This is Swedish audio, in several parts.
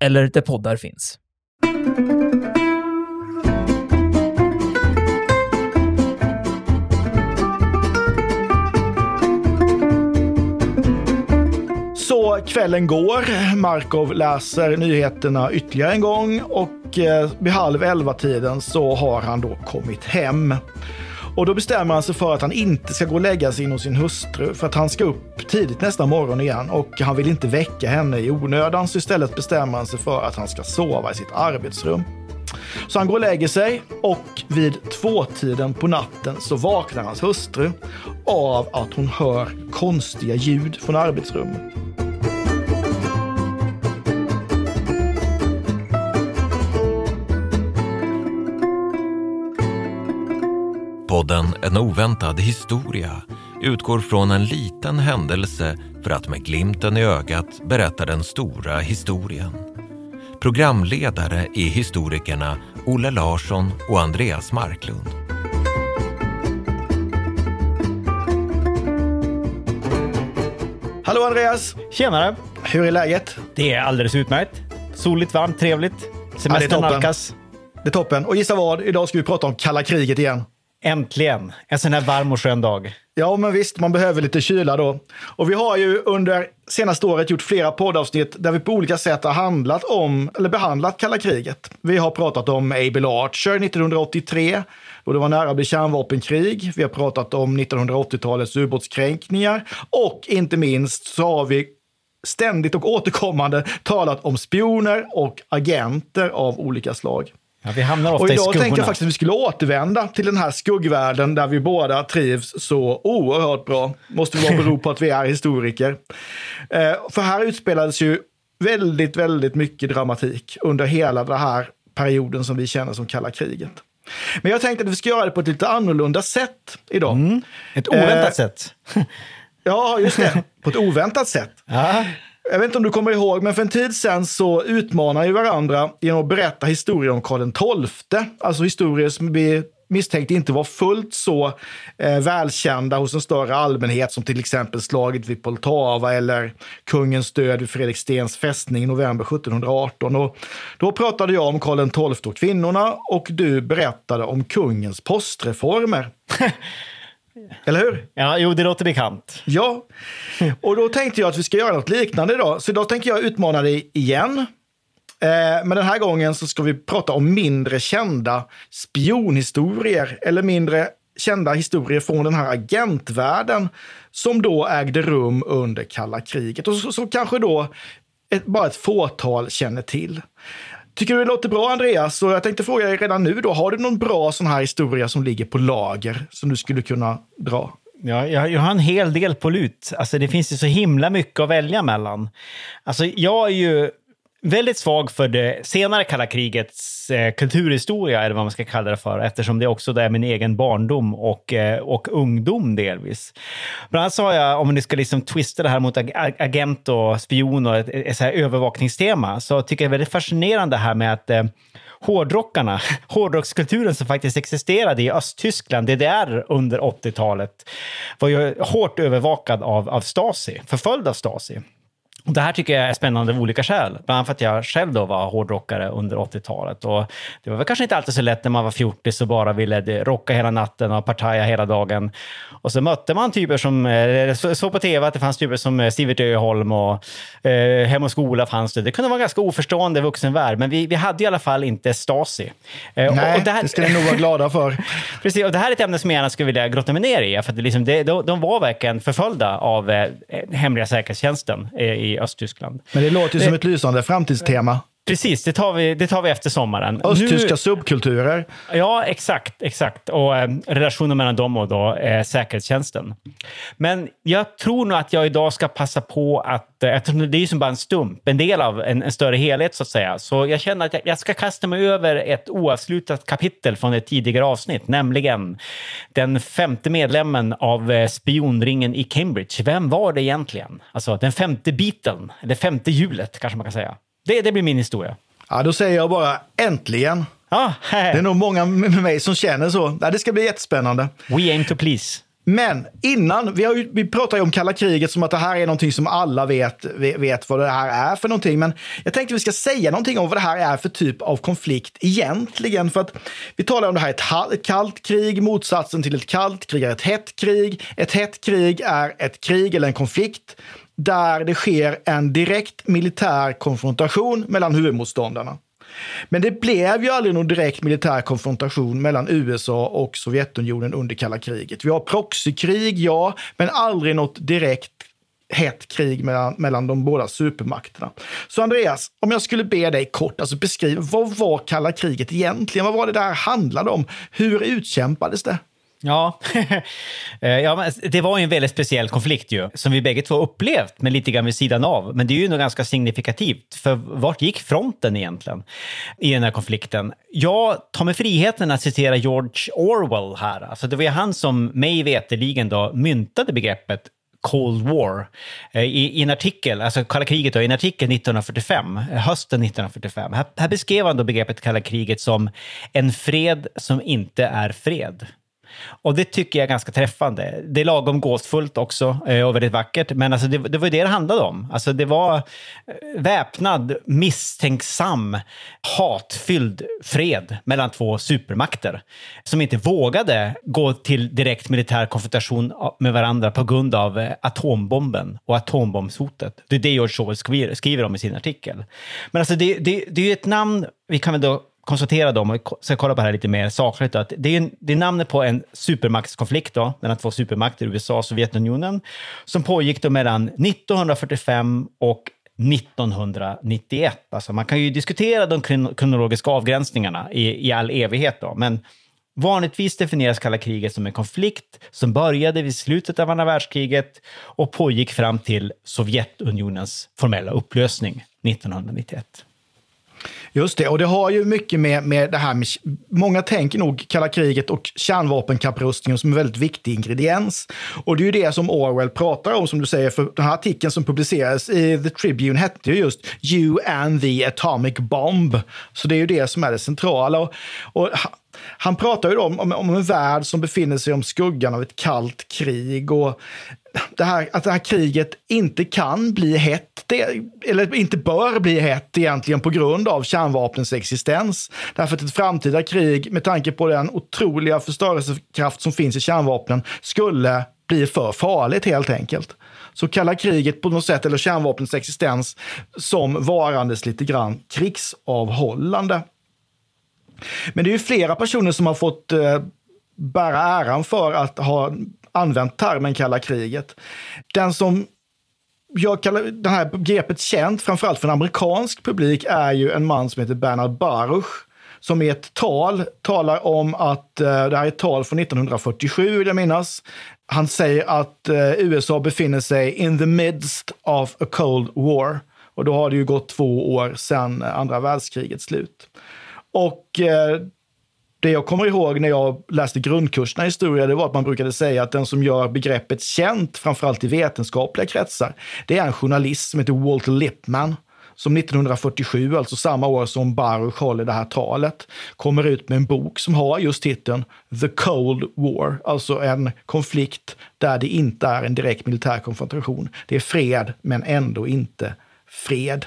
eller där poddar finns. Så kvällen går. Markov läser nyheterna ytterligare en gång och eh, vid halv elva tiden så har han då kommit hem. Och då bestämmer han sig för att han inte ska gå och lägga sig in hos sin hustru för att han ska upp tidigt nästa morgon igen och han vill inte väcka henne i onödan så istället bestämmer han sig för att han ska sova i sitt arbetsrum. Så han går och lägger sig och vid tvåtiden på natten så vaknar hans hustru av att hon hör konstiga ljud från arbetsrummet. Podden En oväntad historia utgår från en liten händelse för att med glimten i ögat berätta den stora historien. Programledare är historikerna Olle Larsson och Andreas Marklund. Hallå Andreas! Tjenare! Hur är läget? Det är alldeles utmärkt. Soligt, varmt, trevligt. Semestern toppen. nalkas. Det är toppen. Och gissa vad? Idag ska vi prata om kalla kriget igen. Äntligen! En sån här varm och skön dag. Ja, men visst, man behöver lite kyla då. Och vi har ju under senaste året gjort flera poddavsnitt där vi på olika sätt har handlat om, eller behandlat kalla kriget. Vi har pratat om Abel Archer 1983, då det var nära att bli kärnvapenkrig. Vi har pratat om 1980-talets ubåtskränkningar och inte minst så har vi ständigt och återkommande talat om spioner och agenter av olika slag. Ja, vi hamnar ofta Och i idag skuggorna. tänkte jag faktiskt att vi skulle återvända till den här skuggvärlden där vi båda trivs så oerhört bra. Måste vara bero på att vi är historiker. Eh, för här utspelades ju väldigt, väldigt mycket dramatik under hela den här perioden som vi känner som kalla kriget. Men jag tänkte att vi ska göra det på ett lite annorlunda sätt idag. Mm. Ett oväntat Eh, sätt. Ja, just det. På ett oväntat sätt. Ja. Jag vet inte om du kommer ihåg, men för en tid sedan så utmanar ju varandra genom att berätta historier om Karl XII. Alltså historier som vi misstänkte inte var fullt så eh, välkända hos en större allmänhet som till exempel slaget vid Poltava eller kungens död vid Fredrik Stens fästning i november 1718. Och då pratade jag om Karl XII och kvinnorna och du berättade om kungens postreformer. Eller hur? ja, jo, det låter bekant. Ja, och då tänkte jag att vi ska göra något liknande idag. Så idag tänker jag utmana dig igen. Eh, men den här gången så ska vi prata om mindre kända spionhistorier eller mindre kända historier från den här agentvärlden som då ägde rum under kalla kriget och så, så kanske då ett, bara ett fåtal känner till. Tycker du det låter bra Andreas? Så jag tänkte fråga dig redan nu då, har du någon bra sån här historia som ligger på lager som du skulle kunna dra? Ja, jag, jag har en hel del på lut. Alltså, det finns ju så himla mycket att välja mellan. Alltså, jag är ju väldigt svag för det senare kalla krigets eh, kulturhistoria, eller vad man ska kalla det för, eftersom det också är min egen barndom och, eh, och ungdom delvis. Bland annat så har jag, om ni ska liksom twista det här mot ag agent och spion och ett, ett så här övervakningstema, så tycker jag det är väldigt fascinerande här med att eh, hårdrockarna, hårdrockskulturen som faktiskt existerade i Östtyskland, DDR under 80-talet, var ju hårt övervakad av, av Stasi, förföljd av Stasi. Och Det här tycker jag är spännande av olika skäl. Bland annat för att jag själv då var hårdrockare under 80-talet. Och det var väl kanske inte alltid så lätt när man var fjortis och bara ville rocka hela natten och partaja hela dagen. Och så mötte man typer som, eh, så- såg på tv att det fanns typer som eh, Sivert Öholm och eh, Hem och skola fanns det. Det kunde vara en ganska oförstående vuxen värld, men vi, vi hade i alla fall inte Stasi. Eh, och- Nej, och det här- det ska ni nog vara glada för. Precis, och det här är ett ämne som jag gärna skulle vilja grotta mig ner i. För att det liksom, det, de, de var verkligen förföljda av eh, hemliga säkerhetstjänsten eh, i Östtyskland. Men det låter ju som ett lysande framtidstema. Precis, det tar vi, det tar vi efter sommaren. Östtyska subkulturer. Ja, exakt. exakt. Och eh, relationen mellan dem och då, eh, säkerhetstjänsten. Men jag tror nog att jag idag ska passa på att, eh, eftersom det är ju som bara en stump, en del av en, en större helhet så att säga, så jag känner att jag, jag ska kasta mig över ett oavslutat kapitel från ett tidigare avsnitt, nämligen den femte medlemmen av eh, spionringen i Cambridge. Vem var det egentligen? Alltså den femte biten, eller femte hjulet kanske man kan säga. Det, det blir min historia. Ja, då säger jag bara äntligen. Ah, Det är nog många med mig som känner så. Ja, det ska bli jättespännande. We aim to please. Men innan, vi, har ju, vi pratar ju om kalla kriget som att det här är någonting som alla vet, vet vad det här är för någonting. Men jag tänkte vi ska säga någonting om vad det här är för typ av konflikt egentligen. För att vi talar om det här ett, kallt krig, motsatsen till ett kallt krig är ett hett krig. Ett hett krig är ett krig eller en konflikt där det sker en direkt militär konfrontation mellan huvudmotståndarna. Men det blev ju aldrig någon direkt militär konfrontation mellan USA och Sovjetunionen under kalla kriget. Vi har proxykrig, ja, men aldrig något direkt hett krig mellan, mellan de båda supermakterna. Så Andreas, om jag skulle be dig kort alltså beskriva, vad var kalla kriget egentligen? Vad var det där handlade om? Hur utkämpades det? Ja, eh, ja men det var ju en väldigt speciell konflikt ju, som vi bägge två upplevt, men lite grann vid sidan av. Men det är ju nog ganska signifikativt, för vart gick fronten egentligen i den här konflikten? Jag tar mig friheten att citera George Orwell här. Alltså det var ju han som mig veterligen då myntade begreppet Cold War eh, i, i en artikel, alltså kalla kriget då, i en artikel 1945, eh, hösten 1945. Här, här beskrev han då begreppet kalla kriget som en fred som inte är fred. Och det tycker jag är ganska träffande. Det är lagom gåsfullt också eh, och väldigt vackert, men alltså det, det var ju det det handlade om. Alltså det var eh, väpnad, misstänksam, hatfylld fred mellan två supermakter som inte vågade gå till direkt militär konfrontation med varandra på grund av eh, atombomben och atombombshotet. Det är det George Orwell skriver, skriver om i sin artikel. Men alltså det, det, det är ju ett namn, vi kan väl då konstatera då, om ska kolla på det här lite mer sakligt, att det är, det är namnet på en supermaktskonflikt då, mellan två supermakter, USA och Sovjetunionen, som pågick då mellan 1945 och 1991. Alltså man kan ju diskutera de kronologiska avgränsningarna i, i all evighet, då, men Vanligtvis definieras kalla kriget som en konflikt som började vid slutet av andra världskriget och pågick fram till Sovjetunionens formella upplösning 1991. Just det, och det har ju mycket med, med det här med... Många tänker nog kalla kriget och kärnvapenkapprustningen som en väldigt viktig ingrediens. Och det är ju det som Orwell pratar om, som du säger, för den här artikeln som publicerades i The Tribune hette ju just You and the Atomic Bomb. Så det är ju det som är det centrala. Och, och han pratar ju om, om, om en värld som befinner sig om skuggan av ett kallt krig. Och det här, att det här kriget inte kan bli hett, det, eller inte bör bli hett egentligen på grund av kärnvapnens existens. Därför att ett framtida krig, med tanke på den otroliga förstörelsekraft som finns i kärnvapnen, skulle bli för farligt helt enkelt. Så kalla kriget på något sätt, eller kärnvapnens existens, som varandes lite grann krigsavhållande. Men det är ju flera personer som har fått eh, bära äran för att ha använt termen kalla kriget. Den som gör det här greppet känt, framförallt för en amerikansk publik, är ju en man som heter Bernard Baruch som i ett tal talar om att, eh, det här är ett tal från 1947 vill jag minnas. Han säger att eh, USA befinner sig in the midst of a cold war. Och då har det ju gått två år sedan eh, andra världskrigets slut. Och eh, det jag kommer ihåg när jag läste grundkurserna i historia, det var att man brukade säga att den som gör begreppet känt, framförallt i vetenskapliga kretsar, det är en journalist som heter Walter Lippmann som 1947, alltså samma år som Baruch håller det här talet, kommer ut med en bok som har just titeln The Cold War, alltså en konflikt där det inte är en direkt militär konfrontation. Det är fred, men ändå inte fred.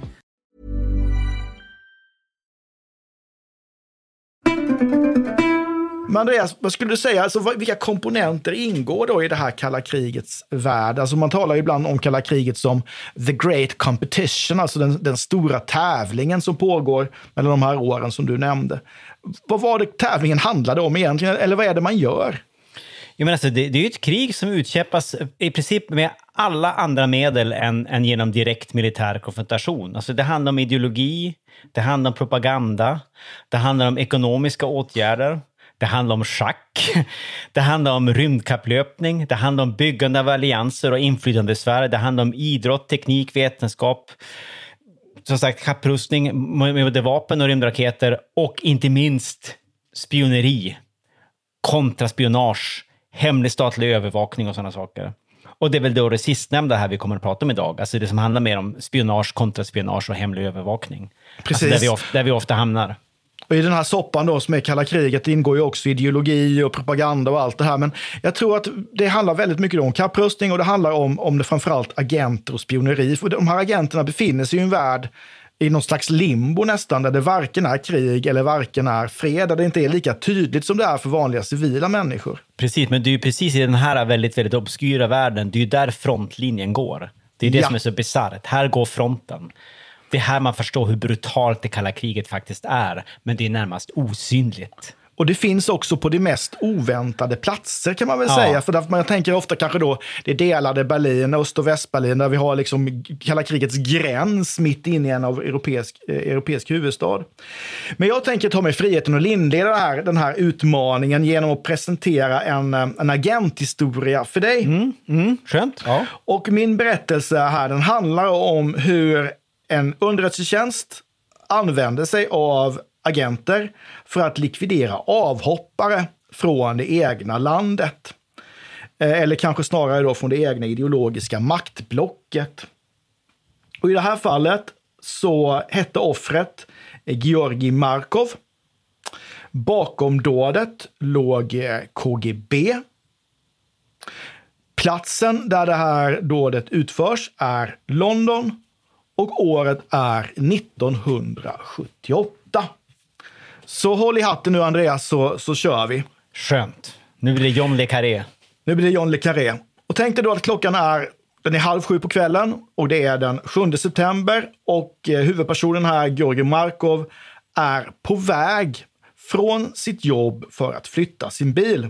Men Andreas, vad skulle du säga, alltså, vilka komponenter ingår då i det här kalla krigets värld? Alltså, man talar ibland om kalla kriget som the great competition, alltså den, den stora tävlingen som pågår mellan de här åren som du nämnde. Vad var det tävlingen handlade om egentligen, eller vad är det man gör? Jag menar, alltså, det, det är ju ett krig som utkämpas i princip med alla andra medel än, än genom direkt militär konfrontation. Alltså, det handlar om ideologi, det handlar om propaganda, det handlar om ekonomiska åtgärder, det handlar om schack, det handlar om rymdkapplöpning, det handlar om byggande av allianser och inflytandesfärer, det handlar om idrott, teknik, vetenskap, som sagt kapprustning med med både vapen och rymdraketer och inte minst spioneri kontraspionage, hemlig statlig övervakning och sådana saker. Och det är väl då det sistnämnda här vi kommer att prata om idag, alltså det som handlar mer om spionage, kontraspionage och hemlig övervakning. Precis. Alltså där, vi ofta, där vi ofta hamnar. Och I den här soppan då som är kalla kriget ingår ju också ideologi och propaganda och allt det här. Men jag tror att det handlar väldigt mycket om kapprustning och det handlar om, om det framförallt agenter och spioneri. För de här agenterna befinner sig i en värld i någon slags limbo nästan, där det varken är krig eller varken är fred, där det inte är lika tydligt som det är för vanliga civila människor. Precis, men det är ju precis i den här väldigt, väldigt obskyra världen, det är ju där frontlinjen går. Det är det Ja. som är så bisarrt. Här går fronten. Det är här man förstår hur brutalt det kalla kriget faktiskt är, men det är närmast osynligt. Och det finns också på de mest oväntade platser kan man väl Ja. säga. För man tänker ofta kanske då det delade Berlin, Öst och Västberlin, där vi har liksom kalla krigets gräns mitt inne i en av europeisk, eh, europeisk huvudstad. Men jag tänker ta mig friheten att inleda den här, den här utmaningen genom att presentera en, eh, en agenthistoria för dig. Mm, skönt. Ja. Och min berättelse här, den handlar om hur en underrättelsetjänst använder sig av agenter för att likvidera avhoppare från det egna landet. Eh, eller kanske snarare då från det egna ideologiska maktblocket. Och i det här fallet så hette offret Georgi Markov. Bakom dådet låg eh, KGB. Platsen där det här dådet utförs är London och året är 1978. Så håll i hatten nu Andreas så, så kör vi. Skönt. Nu blir det John Le Carré. Nu blir det John Le Carré. Och tänk dig då att klockan är, den är halv sju på kvällen och det är den 7 september och eh, huvudpersonen här, Georgi Markov, är på väg från sitt jobb för att flytta sin bil.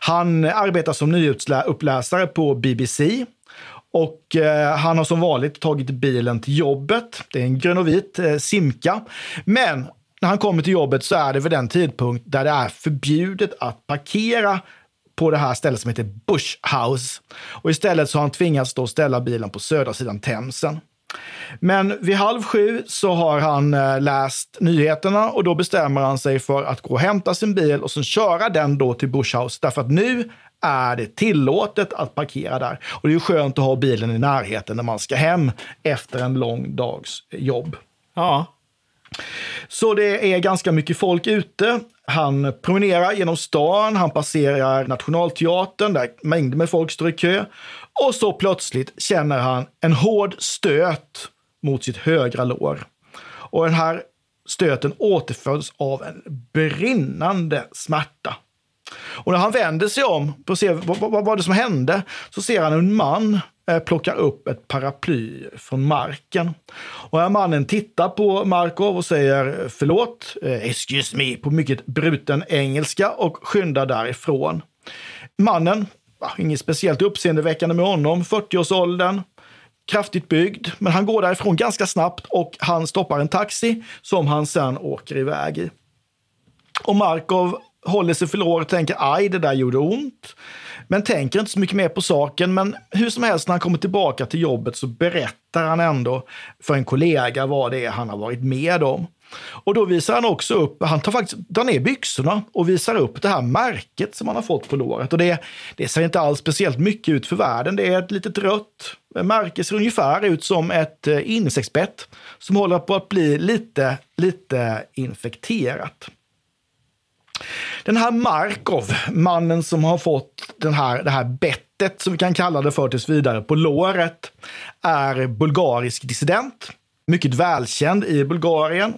Han arbetar som nyhetsuppläsare på BBC och eh, han har som vanligt tagit bilen till jobbet. Det är en grön och vit eh, Simca. Men när han kommer till jobbet så är det vid den tidpunkt där det är förbjudet att parkera på det här stället som heter Bush House. Och istället så har han tvingats då ställa bilen på södra sidan Themsen. Men vid halv sju så har han eh, läst nyheterna och då bestämmer han sig för att gå och hämta sin bil och sen köra den då till Bush House. Därför att nu är det tillåtet att parkera där. Och det är ju skönt att ha bilen i närheten när man ska hem efter en lång dags jobb. Ja. Så det är ganska mycket folk ute. Han promenerar genom stan, han passerar Nationalteatern där mängder med folk står i kö. Och så plötsligt känner han en hård stöt mot sitt högra lår. Och den här stöten återföljs av en brinnande smärta. Och när han vänder sig om för att se vad, vad, vad var det som hände så ser han en man eh, upp ett paraply från marken. Och här mannen tittar på Markov och säger förlåt, eh, excuse me, på mycket bruten engelska och skyndar därifrån. Mannen, inget speciellt uppseendeväckande med honom, 40-årsåldern, kraftigt byggd, men han går därifrån ganska snabbt och han stoppar en taxi som han sen åker iväg i. Och Markov håller sig för lår och tänker aj, det där gjorde ont. Men tänker inte så mycket mer på saken. Men hur som helst, när han kommer tillbaka till jobbet så berättar han ändå för en kollega vad det är han har varit med om. Och då visar han också upp, han tar faktiskt, drar ner byxorna och visar upp det här märket som han har fått på låret. Och det, det ser inte alls speciellt mycket ut för världen. Det är ett litet rött märke, ser ungefär ut som ett eh, insektsbett som håller på att bli lite, lite infekterat. Den här Markov, mannen som har fått den här, det här bettet, som vi kan kalla det för tills vidare, på låret, är bulgarisk dissident. Mycket välkänd i Bulgarien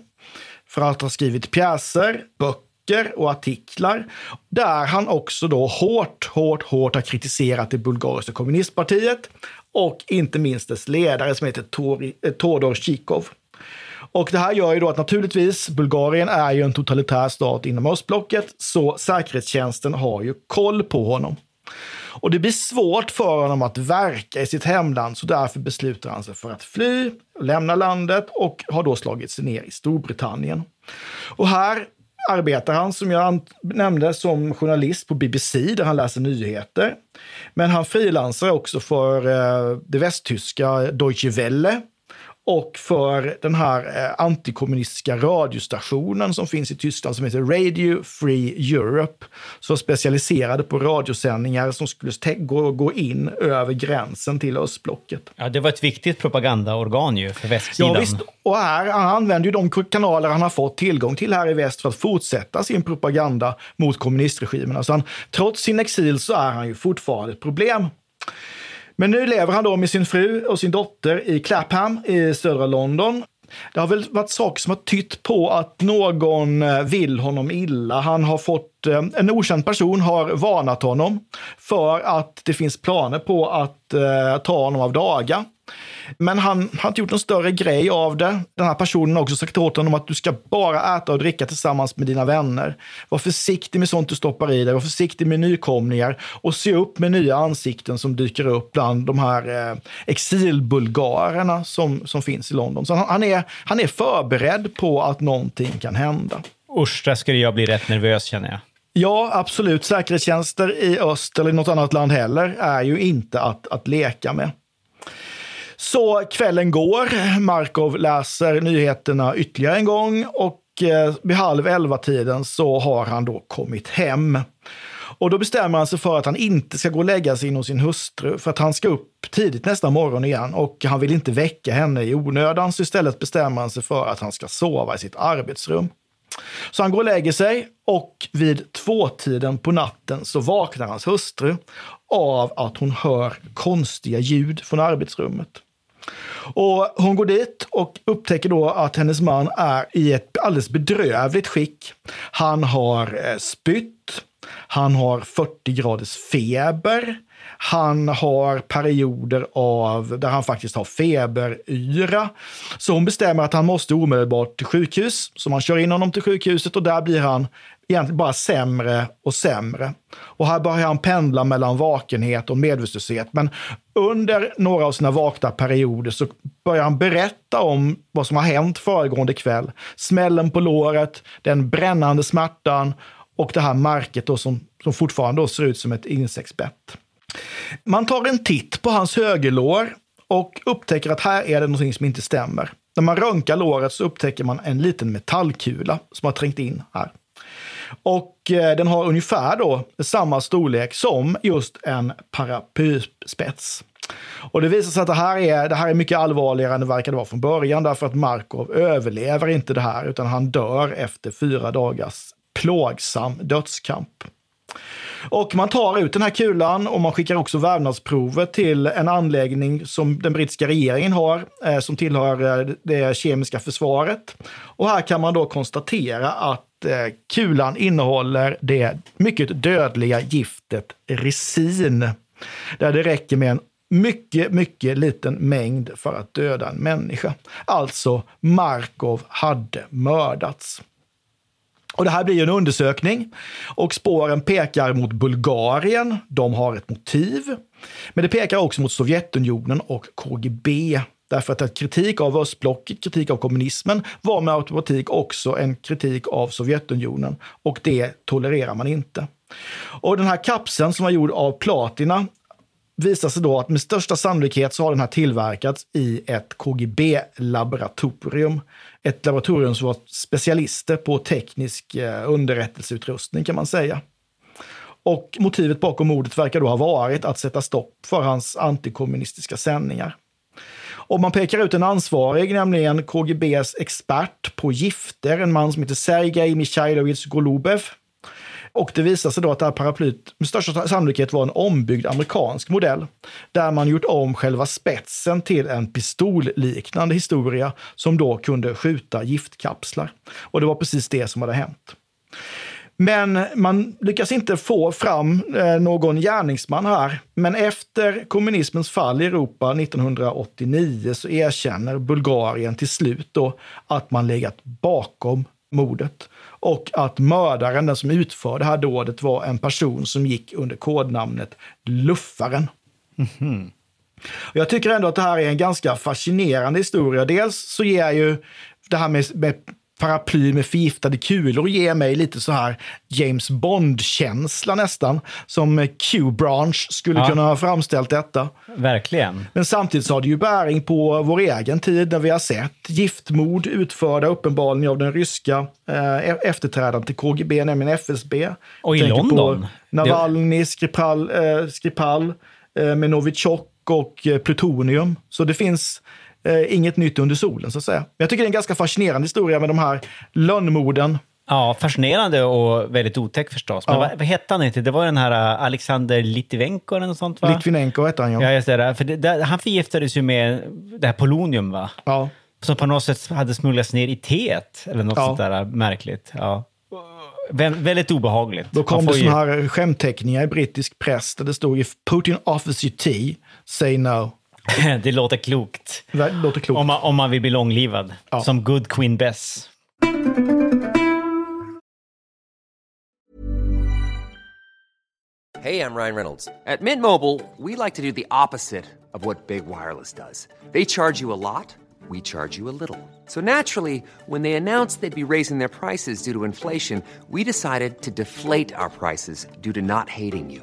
för att ha skrivit pjäser, böcker och artiklar. Där han också då hårt, hårt, hårt har kritiserat det bulgariska kommunistpartiet och inte minst dess ledare som heter eh, Todor Tjikov. Och det här gör ju då att naturligtvis, Bulgarien är ju en totalitär stat inom östblocket, så säkerhetstjänsten har ju koll på honom. Och det blir svårt för honom att verka i sitt hemland, så därför beslutar han sig för att fly, lämna landet och har då slagit sig ner i Storbritannien. Och här arbetar han, som jag nämnde, som journalist på BBC där han läser nyheter. Men han frilansar också för eh, det västtyska Deutsche Welle och för den här eh, antikommunistiska radiostationen som finns i Tyskland som heter Radio Free Europe. Som specialiserade på radiosändningar som skulle gå, gå in över gränsen till östblocket. Ja, det var ett viktigt propagandaorgan ju för västsidan. Ja, visst. Och här, han använder ju de kanaler han har fått tillgång till här i väst för att fortsätta sin propaganda mot kommunistregimen. Alltså han, trots sin exil så är han ju fortfarande ett problem. Men nu lever han då med sin fru och sin dotter i Clapham i södra London. Det har väl varit saker som har tytt på att någon eh, vill honom illa. Han har fått, Eh, en okänd person har varnat honom för att det finns planer på att eh, ta honom av daga. Men han har inte gjort någon större grej av det. Den här personen har också sagt åt honom att du ska bara äta och dricka tillsammans med dina vänner. Var försiktig med sånt du stoppar i dig, var försiktig med nykomlingar och se upp med nya ansikten som dyker upp bland de här eh, exilbulgarerna som, som finns i London. Så han, han, är, han är förberedd på att någonting kan hända. Usch, där skulle jag bli rätt nervös känner jag. Ja, absolut. Säkerhetstjänster i öst eller i något annat land heller är ju inte att, att leka med. Så kvällen går, Markov läser nyheterna ytterligare en gång och eh, vid halv elva-tiden så har han då kommit hem. Och då bestämmer han sig för att han inte ska gå och lägga sig in hos sin hustru för att han ska upp tidigt nästa morgon igen och han vill inte väcka henne i onödan. Så istället bestämmer han sig för att han ska sova i sitt arbetsrum. Så han går och lägger sig och vid tvåtiden på natten så vaknar hans hustru av att hon hör konstiga ljud från arbetsrummet. Och hon går dit och upptäcker då att hennes man är i ett alldeles bedrövligt skick. Han har eh, spytt, han har 40 graders feber, han har perioder av där han faktiskt har feberyra. Så hon bestämmer att han måste omedelbart till sjukhus. Så man kör in honom till sjukhuset och där blir han egentligen bara sämre och sämre. Och här börjar han pendla mellan vakenhet och medvetslöshet. Men under några av sina vakna perioder så börjar han berätta om vad som har hänt föregående kväll. Smällen på låret, den brännande smärtan och det här märket då som, som fortfarande då ser ut som ett insektsbett. Man tar en titt på hans högerlår och upptäcker att här är det någonting som inte stämmer. När man röntgar låret så upptäcker man en liten metallkula som har trängt in här. Och eh, den har ungefär då samma storlek som just en paraplyspets. Och det visar sig att det här, är, det här är mycket allvarligare än det verkade vara från början därför att Markov överlever inte det här utan han dör efter fyra dagars plågsam dödskamp. Och man tar ut den här kulan och man skickar också vävnadsprovet till en anläggning som den brittiska regeringen har, eh, som tillhör eh, det kemiska försvaret. Och här kan man då konstatera att eh, kulan innehåller det mycket dödliga giftet resin. Där det räcker med en mycket, mycket liten mängd för att döda en människa. Alltså, Markov hade mördats. Och det här blir en undersökning och spåren pekar mot Bulgarien. De har ett motiv. Men det pekar också mot Sovjetunionen och KGB. Därför att kritik av östblocket, kritik av kommunismen var med automatik också en kritik av Sovjetunionen. Och det tolererar man inte. Och den här kapseln som var gjord av platina visar sig då att med största sannolikhet så har den här tillverkats i ett KGB-laboratorium. Ett laboratorium som var specialister på teknisk eh, underrättelseutrustning kan man säga. Och motivet bakom mordet verkar då ha varit att sätta stopp för hans antikommunistiska sändningar. Och man pekar ut en ansvarig, nämligen KGBs expert på gifter, en man som heter Sergej Mikhailovich Golubev. Och det visar sig då att det här paraplyet med största sannolikhet var en ombyggd amerikansk modell, där man gjort om själva spetsen till en pistolliknande historia som då kunde skjuta giftkapslar. Och det var precis det som hade hänt. Men man lyckas inte få fram eh, någon gärningsman här. Men efter kommunismens fall i Europa 1989 så erkänner Bulgarien till slut då att man legat bakom mordet och att mördaren, den som utförde det här dådet, var en person som gick under kodnamnet Luffaren. Mm -hmm. Jag tycker ändå att det här är en ganska fascinerande historia. Dels så ger ju det här med, med paraply med förgiftade kulor ger mig lite så här James Bond-känsla nästan. Som Q-branch skulle ja. kunna ha framställt detta. Verkligen. Men samtidigt så har det ju bäring på vår egen tid när vi har sett giftmord utförda uppenbarligen av den ryska eh, efterträdaren till KGB, nämligen FSB. Och i Tänker London. Navalny, Skripal, eh, Skripal eh, med Novichok och eh, plutonium. Så det finns eh, inget nytt under solen så att säga. Jag tycker det är en ganska fascinerande historia med de här lönnmorden. Ja, fascinerande och väldigt otäck förstås. Men ja. vad, vad hette han inte? Det var den här uh, Alexander Litvinenko eller något sånt va? Litvinenko hette han ja. Ja, just det. För det, där, han förgiftades ju med det här polonium va? Ja. Som på något sätt hade smugglats ner i teet eller något ja. sånt där märkligt. Ja. Vä väldigt obehagligt. Då kom det sådana här skämtteckningar i brittisk press där det stod “If Putin offers you tea, say no”. det låter klokt. Det låter klokt. Om man, om man vill bli långlivad. Ja. Som Good Queen Bess. Hej, I'm Ryan Reynolds. At Mint Mobile, we like to do the opposite of what Big Wireless does. They charge you a lot, we charge you a little. So naturally, when they announced they'd be raising their prices due to inflation, we decided to deflate our prices due to not hating you.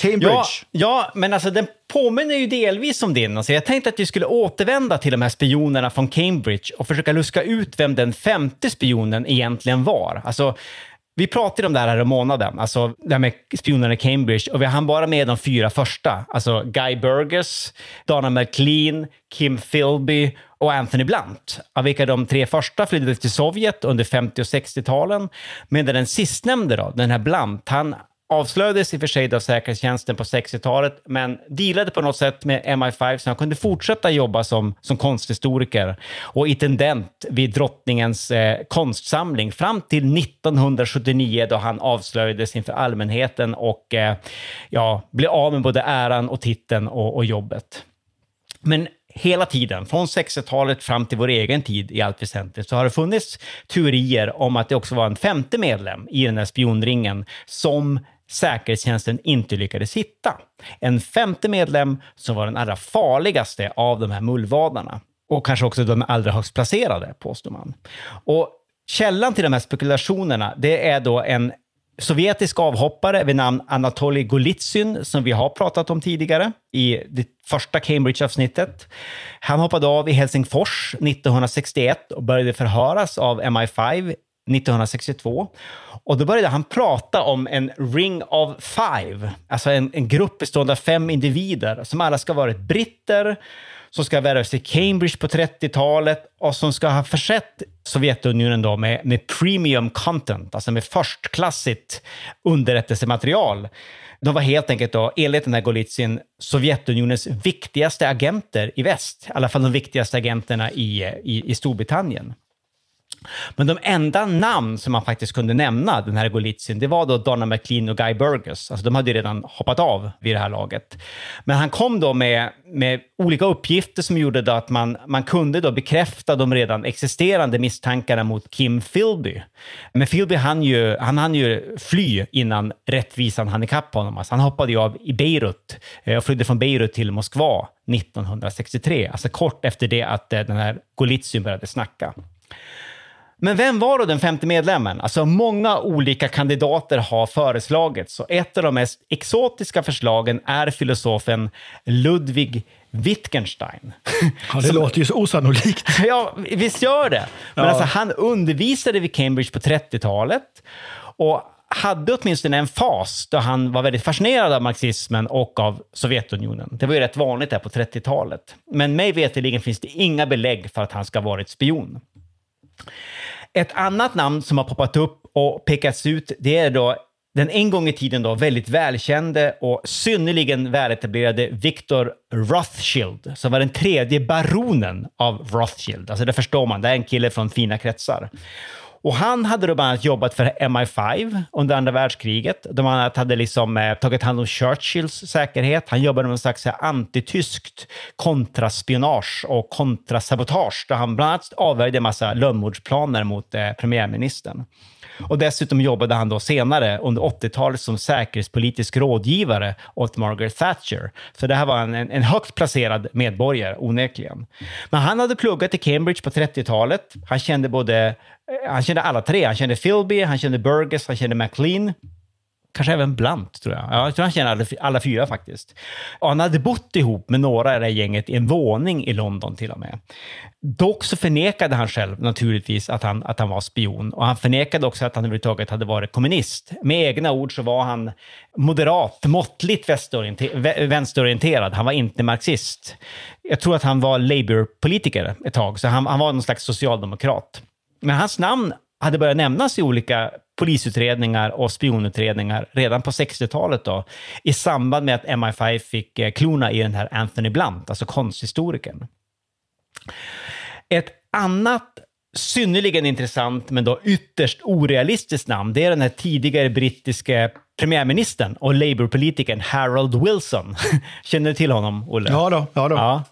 Cambridge. Ja, ja, men alltså den påminner ju delvis om din. Alltså, jag tänkte att vi skulle återvända till de här spionerna från Cambridge och försöka luska ut vem den femte spionen egentligen var. Alltså, vi pratade om det här, här i månaden, alltså det här med spionerna i Cambridge, och vi hann bara med de fyra första. Alltså Guy Burgess, Donna McLean, Kim Philby och Anthony Blunt, av vilka de tre första flydde till Sovjet under 50 och 60-talen. Medan den sistnämnde, då, den här Blunt, han avslöjades i och för sig av säkerhetstjänsten på 60-talet, men dealade på något sätt med MI5 så han kunde fortsätta jobba som, som konsthistoriker och intendent vid drottningens eh, konstsamling fram till 1979 då han avslöjades inför allmänheten och eh, ja, blev av med både äran och titeln och, och jobbet. Men hela tiden, från 60-talet fram till vår egen tid i allt väsentligt, så har det funnits teorier om att det också var en femte medlem i den här spionringen som säkerhetstjänsten inte lyckades hitta. En femte medlem som var den allra farligaste av de här mullvadarna. Och kanske också de allra högst placerade, påstår man. Och källan till de här spekulationerna, det är då en sovjetisk avhoppare vid namn Anatolij Golitsyn, som vi har pratat om tidigare i det första Cambridge-avsnittet. Han hoppade av i Helsingfors 1961 och började förhöras av MI5 1962. Och då började han prata om en ring of five, alltså en, en grupp bestående av fem individer som alla ska ha varit britter, som ska ha värvats till Cambridge på 30-talet och som ska ha försett Sovjetunionen då med, med premium content, alltså med förstklassigt underrättelsematerial. De var helt enkelt då, enligt den här Golitsyn, Sovjetunionens viktigaste agenter i väst. I alla fall de viktigaste agenterna i, i, i Storbritannien. Men de enda namn som man faktiskt kunde nämna, den här Golitsyn, det var då Donna McLean och Guy Burgess. Alltså de hade ju redan hoppat av vid det här laget. Men han kom då med, med olika uppgifter som gjorde då att man, man kunde då bekräfta de redan existerande misstankarna mot Kim Philby. Men Philby hann ju, han hann ju fly innan rättvisan hann ikapp honom. Alltså han hoppade ju av i Beirut eh, och flydde från Beirut till Moskva 1963, alltså kort efter det att eh, den här Golitsyn började snacka. Men vem var då den femte medlemmen? Alltså många olika kandidater har föreslagits och ett av de mest exotiska förslagen är filosofen Ludwig Wittgenstein. Ja, det Som, låter ju så osannolikt. Ja, visst gör det. Men ja. alltså, han undervisade vid Cambridge på 30-talet och hade åtminstone en fas då han var väldigt fascinerad av marxismen och av Sovjetunionen. Det var ju rätt vanligt där på 30-talet. Men mig veterligen finns det inga belägg för att han ska ha varit spion. Ett annat namn som har poppat upp och pekats ut, det är då den en gång i tiden då väldigt välkände och synnerligen väletablerade Victor Rothschild, som var den tredje baronen av Rothschild. Alltså det förstår man, det är en kille från fina kretsar. Och han hade då bland annat jobbat för MI5 under andra världskriget. De hade liksom eh, tagit hand om Churchills säkerhet. Han jobbade med en slags eh, antityskt kontraspionage och kontrasabotage där han bland annat avvärjde en massa lönnmordsplaner mot eh, premiärministern. Och dessutom jobbade han då senare under 80-talet som säkerhetspolitisk rådgivare åt Margaret Thatcher. Så det här var en, en högt placerad medborgare, onekligen. Men han hade pluggat i Cambridge på 30-talet. Han kände både eh, han kände alla tre. Han kände Philby, han kände Burgess, han kände McLean. Kanske även Blunt, tror jag. Ja, jag tror han känner alla, alla fyra faktiskt. Och han hade bott ihop med några i det här gänget i en våning i London till och med. Dock så förnekade han själv naturligtvis att han, att han var spion. Och han förnekade också att han överhuvudtaget hade varit kommunist. Med egna ord så var han moderat, måttligt vänsterorienterad. Han var inte marxist. Jag tror att han var Labour-politiker ett tag, så han, han var någon slags socialdemokrat. Men hans namn hade börjat nämnas i olika polisutredningar och spionutredningar redan på 60-talet då, i samband med att MI5 fick eh, klona i den här Anthony Blunt, alltså konsthistorikern. Ett annat synnerligen intressant, men då ytterst orealistiskt namn, det är den här tidigare brittiske premiärministern och Labour-politikern Harold Wilson. Känner du till honom, Olle? Ja då. Ja då. Ja.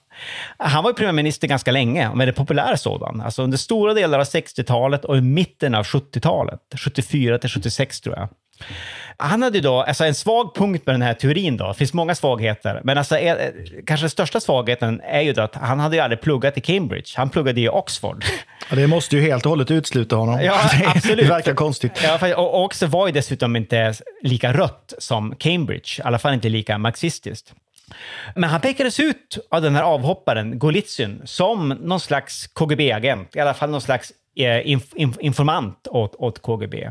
Han var ju premiärminister ganska länge, men en populär sådan. Alltså under stora delar av 60-talet och i mitten av 70-talet, 74 till 76 tror jag. Han hade då, alltså en svag punkt med den här teorin då, det finns många svagheter, men alltså är, eh, kanske den största svagheten är ju att han hade ju aldrig pluggat i Cambridge, han pluggade i Oxford. Ja, det måste ju helt och hållet utesluta honom. Ja, absolut. Det verkar konstigt. Ja, och Oxford var ju dessutom inte lika rött som Cambridge, i alla fall inte lika marxistiskt. Men han pekades ut av den här avhopparen, Golitsyn, som någon slags KGB-agent, i alla fall någon slags eh, inf inf informant åt, åt, KGB.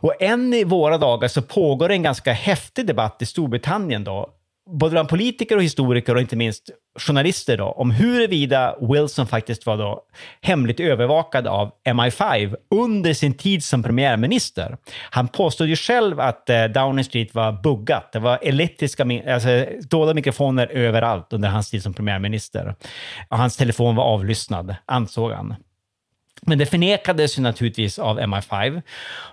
Och än i våra dagar så pågår en ganska häftig debatt i Storbritannien då, både bland politiker och historiker och inte minst journalister då, om huruvida Wilson faktiskt var då hemligt övervakad av MI5 under sin tid som premiärminister. Han påstod ju själv att eh, Downing Street var buggat. Det var elektriska, alltså dolda mikrofoner överallt under hans tid som premiärminister. Och hans telefon var avlyssnad, ansåg han. Men det förnekades ju naturligtvis av MI5.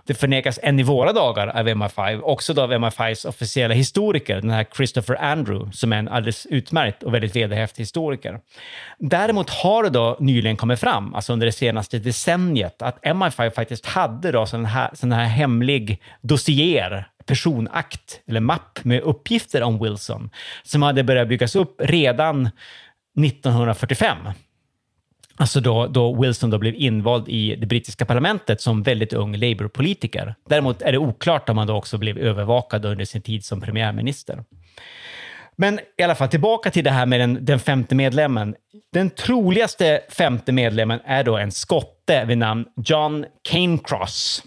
Det förnekas än i våra dagar av MI5, också då av MI5s officiella historiker, den här Christopher Andrew, som är en alldeles utmärkt och väldigt vederhäftig historiker. Däremot har det då nyligen kommit fram, alltså under det senaste decenniet, att MI5 faktiskt hade då sån här, sån här hemlig dossier personakt eller mapp med uppgifter om Wilson som hade börjat byggas upp redan 1945. Alltså då, då Wilson då blev invald i det brittiska parlamentet som väldigt ung Labour-politiker. Däremot är det oklart om han då också blev övervakad under sin tid som premiärminister. Men i alla fall tillbaka till det här med den, den femte medlemmen. Den troligaste femte medlemmen är då en skotte vid namn John Canecross.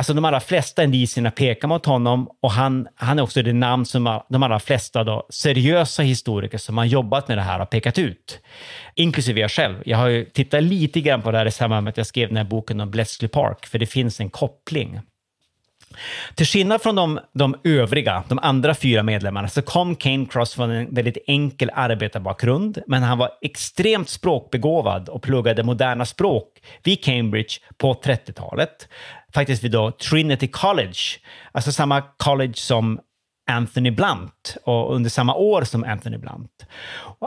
Alltså de allra flesta indicierna pekar mot honom och han, han är också det namn som de allra flesta då, seriösa historiker som har jobbat med det här har pekat ut. Inklusive jag själv. Jag har ju tittat lite grann på det här i samband med att jag skrev den här boken om Bletchley Park, för det finns en koppling. Till skillnad från de, de övriga, de andra fyra medlemmarna, så kom Kane Cross från en väldigt enkel arbetarbakgrund, men han var extremt språkbegåvad och pluggade moderna språk vid Cambridge på 30-talet. Faktiskt vid då Trinity College, alltså samma college som Anthony Blunt och under samma år som Anthony Blunt.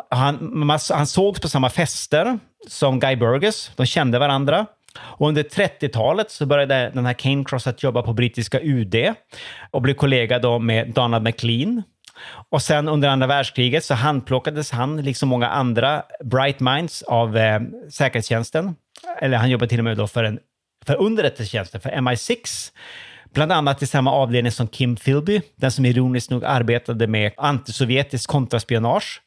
Han, han sågs på samma fester som Guy Burgess, de kände varandra. Och under 30-talet så började den här Kane Cross att jobba på brittiska UD och blev kollega då med Donald McLean. Och sen under andra världskriget så handplockades han, liksom många andra bright minds, av eh, säkerhetstjänsten. Eller han jobbade till och med då för, en, för underrättelsetjänsten, för MI6 bland annat i samma avdelning som Kim Philby, den som ironiskt nog arbetade med antisovjetisk kontraspionage.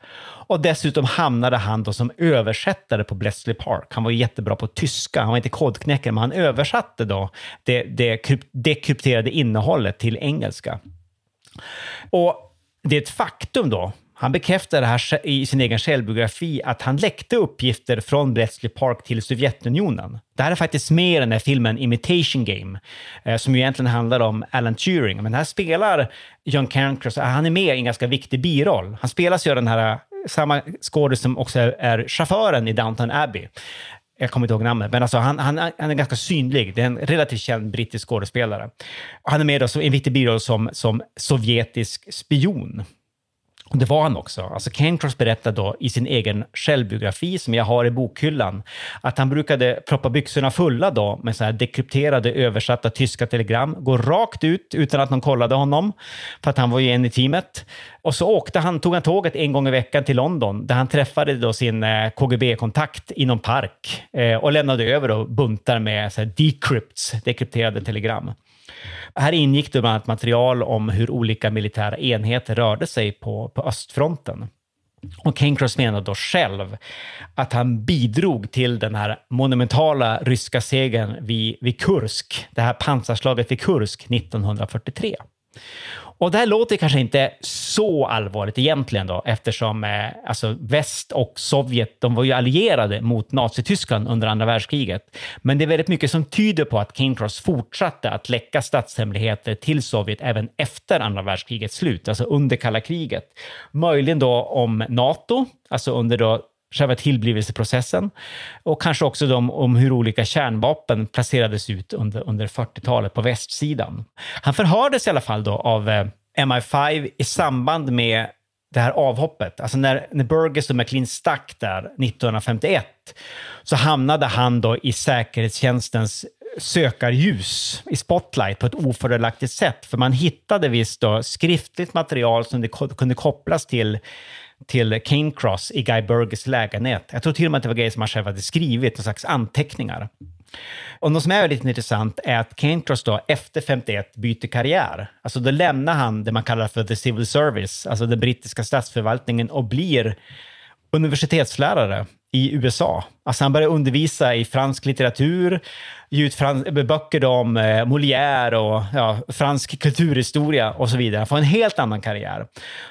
Och dessutom hamnade han då som översättare på Bletchley Park. Han var jättebra på tyska, han var inte kodknäckare, men han översatte då det, det dekrypterade innehållet till engelska. Och det är ett faktum då han bekräftar det här i sin egen självbiografi att han läckte uppgifter från Bletchley Park till Sovjetunionen. Det här är faktiskt mer än den här filmen Imitation Game, eh, som ju egentligen handlar om Alan Turing. Men här spelar John Cancross, eh, han är med i en ganska viktig biroll. Han spelas ju av den här eh, samma skådespelare som också är, chauffören i Downton Abbey. Jag kommer inte ihåg namnet, men alltså han, han, han är ganska synlig. Det är en relativt känd brittisk skådespelare. Han är med i en viktig biroll som, som sovjetisk spion. Och det var han också. Alltså Cancross berättar då i sin egen självbiografi som jag har i bokhyllan att han brukade proppa byxorna fulla då med så här dekrypterade översatta tyska telegram, gå rakt ut utan att någon kollade honom för att han var ju en i teamet. Och så åkte han, tog han tåget en gång i veckan till London där han träffade då sin eh, KGB-kontakt i någon park eh, och lämnade över då buntar med så här decrypts, dekrypterade telegram. Här ingick det bland annat material om hur olika militära enheter rörde sig på, på östfronten. Och Cancross menar då själv att han bidrog till den här monumentala ryska segern vid, vid Kursk, det här pansarslaget vid Kursk 1943. Och det här låter kanske inte så allvarligt egentligen då, eftersom eh, alltså väst och Sovjet, de var ju allierade mot Nazityskland under andra världskriget. Men det är väldigt mycket som tyder på att King Cross fortsatte att läcka statshemligheter till Sovjet även efter andra världskrigets slut, alltså under kalla kriget. Möjligen då om NATO, alltså under då själva tillblivelseprocessen och kanske också de, om hur olika kärnvapen placerades ut under, under 40-talet på västsidan. Han förhördes i alla fall då av eh, MI5 i samband med det här avhoppet. Alltså när, när Burgess och McLean stack där 1951 så hamnade han då i säkerhetstjänstens sökarljus i Spotlight på ett ofördelaktigt sätt. För man hittade visst då skriftligt material som det kunde kopplas till till Kane Cross i Guy Burgers lägenhet. Jag tror till och med att det var grejer som han själv hade skrivit, någon slags anteckningar. Och något som är väldigt intressant är att Kane Cross då efter 51 byter karriär. Alltså då lämnar han det man kallar för the civil service, alltså den brittiska statsförvaltningen och blir universitetslärare i USA. Alltså han började undervisa i fransk litteratur, ge ut frans- böcker om eh, Molière och ja, fransk kulturhistoria och så vidare. Han får en helt annan karriär.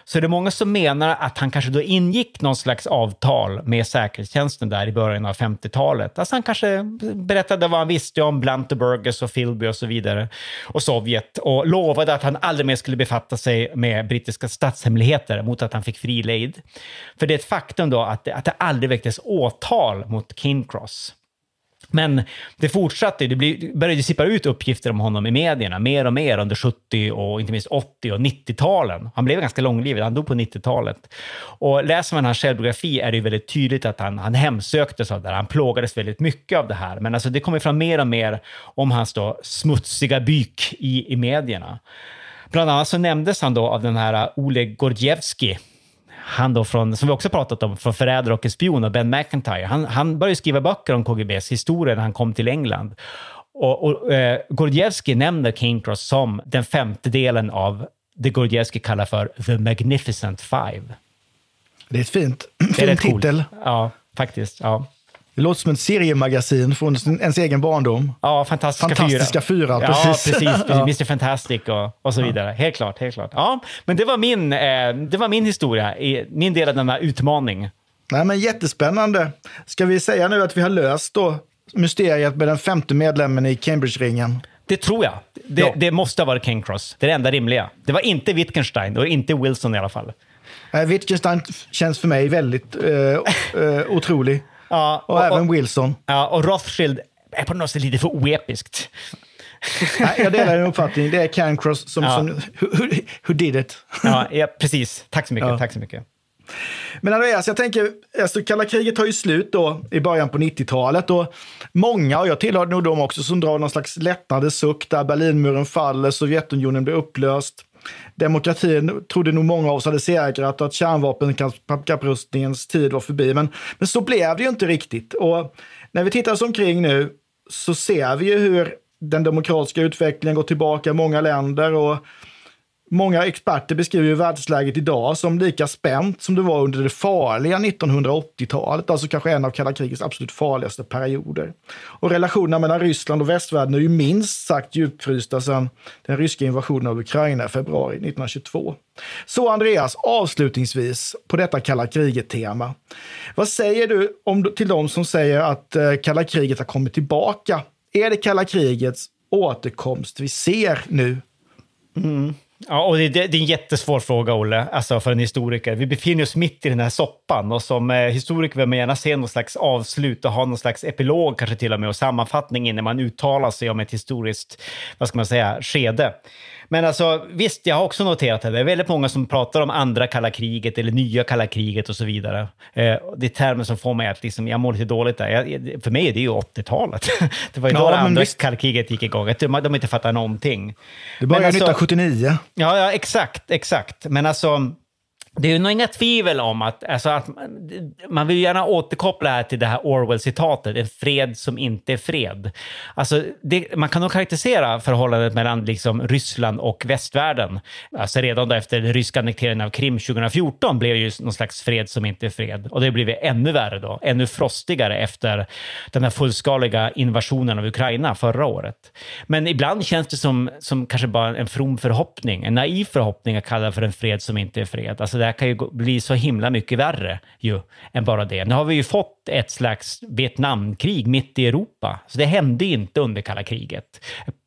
Så det är många som menar att han kanske då ingick någon slags avtal med säkerhetstjänsten där i början av 50-talet. Alltså han kanske berättade vad han visste om Blanteburgers och Philby och så vidare och Sovjet och lovade att han aldrig mer skulle befatta sig med brittiska statshemligheter mot att han fick fri lejd. För det är ett faktum då att det, att det aldrig väcktes åtal mot Kincross. Men det fortsatte, det började sippa ut uppgifter om honom i medierna mer och mer under 70 och inte minst 80 och 90-talen. Han blev ganska långlivad, han dog på 90-talet. Och läser man hans självbiografi är det ju väldigt tydligt att han, han hemsöktes av det här. Han plågades väldigt mycket av det här. Men alltså det kommer fram mer och mer om hans då smutsiga byk i, i medierna. Bland annat så nämndes han då av den här Oleg Gordievskij han då från, som vi också pratat om, från Förrädare och en spion och Ben McIntyre. Han, han började skriva böcker om KGBs historia när han kom till England. Och, och eh, Gordievsky nämner Kingcross som den femte delen av det Gordievsky kallar för The Magnificent Five. Det är ett fint, Det är fin titel. Ja, faktiskt. Ja. Det låter som ett seriemagasin från ens egen barndom. Ja, fantastiska, Fantastiska fyra, ja, precis. precis. precis. Ja. Mr Fantastic och, och så vidare. Helt klart, helt klart. Ja, men det var min, eh, det var min historia, i, min del av denna utmaning. Nej, men jättespännande. Ska vi säga nu att vi har löst då mysteriet med den femte medlemmen i Cambridge-ringen? Det tror jag. Det, Ja. det måste ha varit King Cross. Det är det enda rimliga. Det var inte Wittgenstein och inte Wilson i alla fall. Eh, Wittgenstein känns för mig väldigt eh, eh, otrolig. Ja, Och, även Wilson. Ja, och Rothschild är på något sätt lite för oepiskt. Nej, jag delar din uppfattning. Det är Cancross som, Ja. som who, who, who did it. Ja, ja, precis. Tack så mycket. Ja. Tack så mycket. Men Andreas, jag tänker, alltså, kalla kriget tar ju slut då i början på 90-talet och många, och jag tillhörde nog dem också, som drar någon slags lättnadens suck där Berlinmuren faller, Sovjetunionen blir upplöst. Demokratin trodde nog många av oss hade segrat och att kärnvapenkapprustningens tid var förbi. Men, men så blev det ju inte riktigt. Och när vi tittar oss omkring nu så ser vi ju hur den demokratiska utvecklingen går tillbaka i många länder och Många experter beskriver ju världsläget idag som lika spänt som det var under det farliga 1980-talet, alltså kanske en av kalla krigets absolut farligaste perioder. Och relationerna mellan Ryssland och västvärlden är ju minst sagt djupfrysta sedan den ryska invasionen av Ukraina i februari 1922. Så Andreas, avslutningsvis på detta kalla kriget-tema. Vad säger du om, till de som säger att eh, kalla kriget har kommit tillbaka? Är det kalla krigets återkomst vi ser nu? Mm. Ja, och det, det, det är en jättesvår fråga, Olle, alltså för en historiker. Vi befinner oss mitt i den här soppan och som eh, historiker vill man gärna se någon slags avslut och ha någon slags epilog kanske till och med och sammanfattning innan man uttalar sig om ett historiskt, vad ska man säga, skede. Men alltså visst, jag har också noterat att det är väldigt många som pratar om andra kalla kriget eller nya kalla kriget och så vidare. Eh, det är termer som får mig att liksom, jag mår lite dåligt där. Jag, för mig är det ju 80-talet. Det var ju Ja, då det andra visst. kalla kriget gick igång. De, de inte fattar någonting. Det började Men alltså- 1979. Ja, ja, exakt, exakt. Men alltså, det är nog inga tvivel om att, alltså, att man, vill gärna återkoppla här till det här Orwell-citatet, en fred som inte är fred. Alltså, det, man kan nog karaktärisera förhållandet mellan liksom, Ryssland och västvärlden. Alltså, redan då efter den ryska annekteringen av Krim 2014 blev det ju någon slags fred som inte är fred. Och det blev ännu värre då, ännu frostigare efter den här fullskaliga invasionen av Ukraina förra året. Men ibland känns det som, som kanske bara en from förhoppning, en naiv förhoppning att kalla för en fred som inte är fred. Alltså det här kan ju bli så himla mycket värre ju, än bara det. Nu har vi ju fått ett slags Vietnamkrig mitt i Europa, så det hände inte under kalla kriget.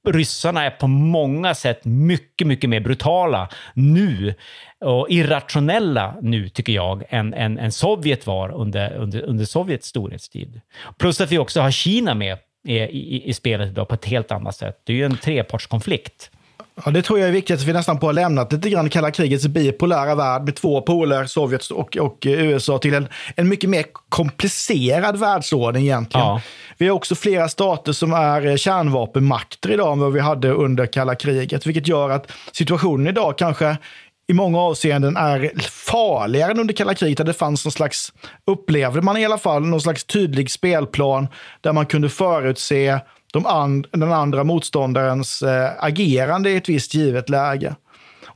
Ryssarna är på många sätt mycket, mycket mer brutala nu och irrationella nu, tycker jag, än, än, än Sovjet var under, under, under Sovjets storhetstid. Plus att vi också har Kina med i, i, i spelet idag på ett helt annat sätt. Det är ju en trepartskonflikt. Ja, det tror jag är viktigt att vi nästan på har lämnat lite grann kalla krigets bipolära värld med två poler, Sovjet och, och eh, USA, till en, en mycket mer komplicerad världsordning egentligen. Ja. Vi har också flera stater som är eh, kärnvapenmakter idag än vad vi hade under kalla kriget, vilket gör att situationen idag kanske i många avseenden är farligare än under kalla kriget, där det fanns någon slags, upplevde man i alla fall, någon slags tydlig spelplan där man kunde förutse de and, den andra motståndarens eh, agerande i ett visst givet läge.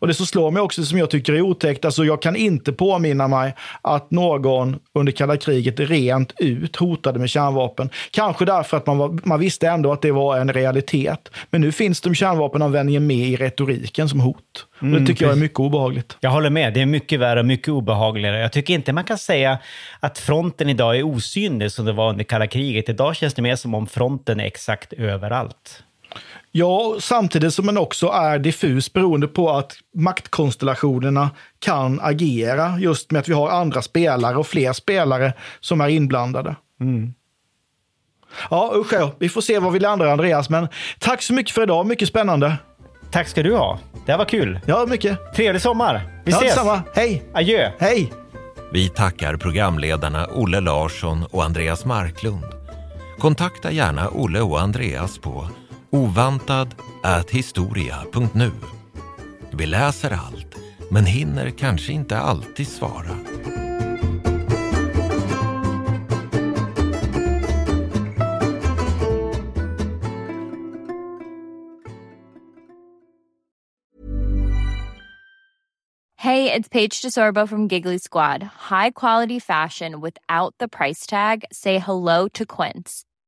Och det som slår mig också, som jag tycker är otäckt, alltså jag kan inte påminna mig att någon under kalla kriget rent ut hotade med kärnvapen. Kanske därför att man, var, man visste ändå att det var en realitet. Men nu finns de kärnvapenanvändningen med i retoriken som hot. och det Mm, tycker jag är mycket obehagligt. Jag håller med. Det är mycket värre och mycket obehagligare. Jag tycker inte man kan säga att fronten idag är osynlig som det var under kalla kriget. Idag känns det mer som om fronten är exakt överallt. Ja, samtidigt som den också är diffus beroende på att maktkonstellationerna kan agera just med att vi har andra spelare och fler spelare som är inblandade. Ja, usch ja. Vi får se var vi landar, Andreas. Men tack så mycket för idag. Mycket spännande. Tack ska du ha. Det här var kul. Ja, mycket. Trevlig sommar. Vi ja, ses. Detsamma. Hej! Adjö. Hej! Vi tackar programledarna Olle Larsson och Andreas Marklund. Kontakta gärna Olle och Andreas på ovantad@historia.nu. Vi läser allt, men hinner kanske inte alltid svara. Hej, det är Paige DeSorbo från Giggly Squad. High quality fashion without the price tag. Say hello to Quince.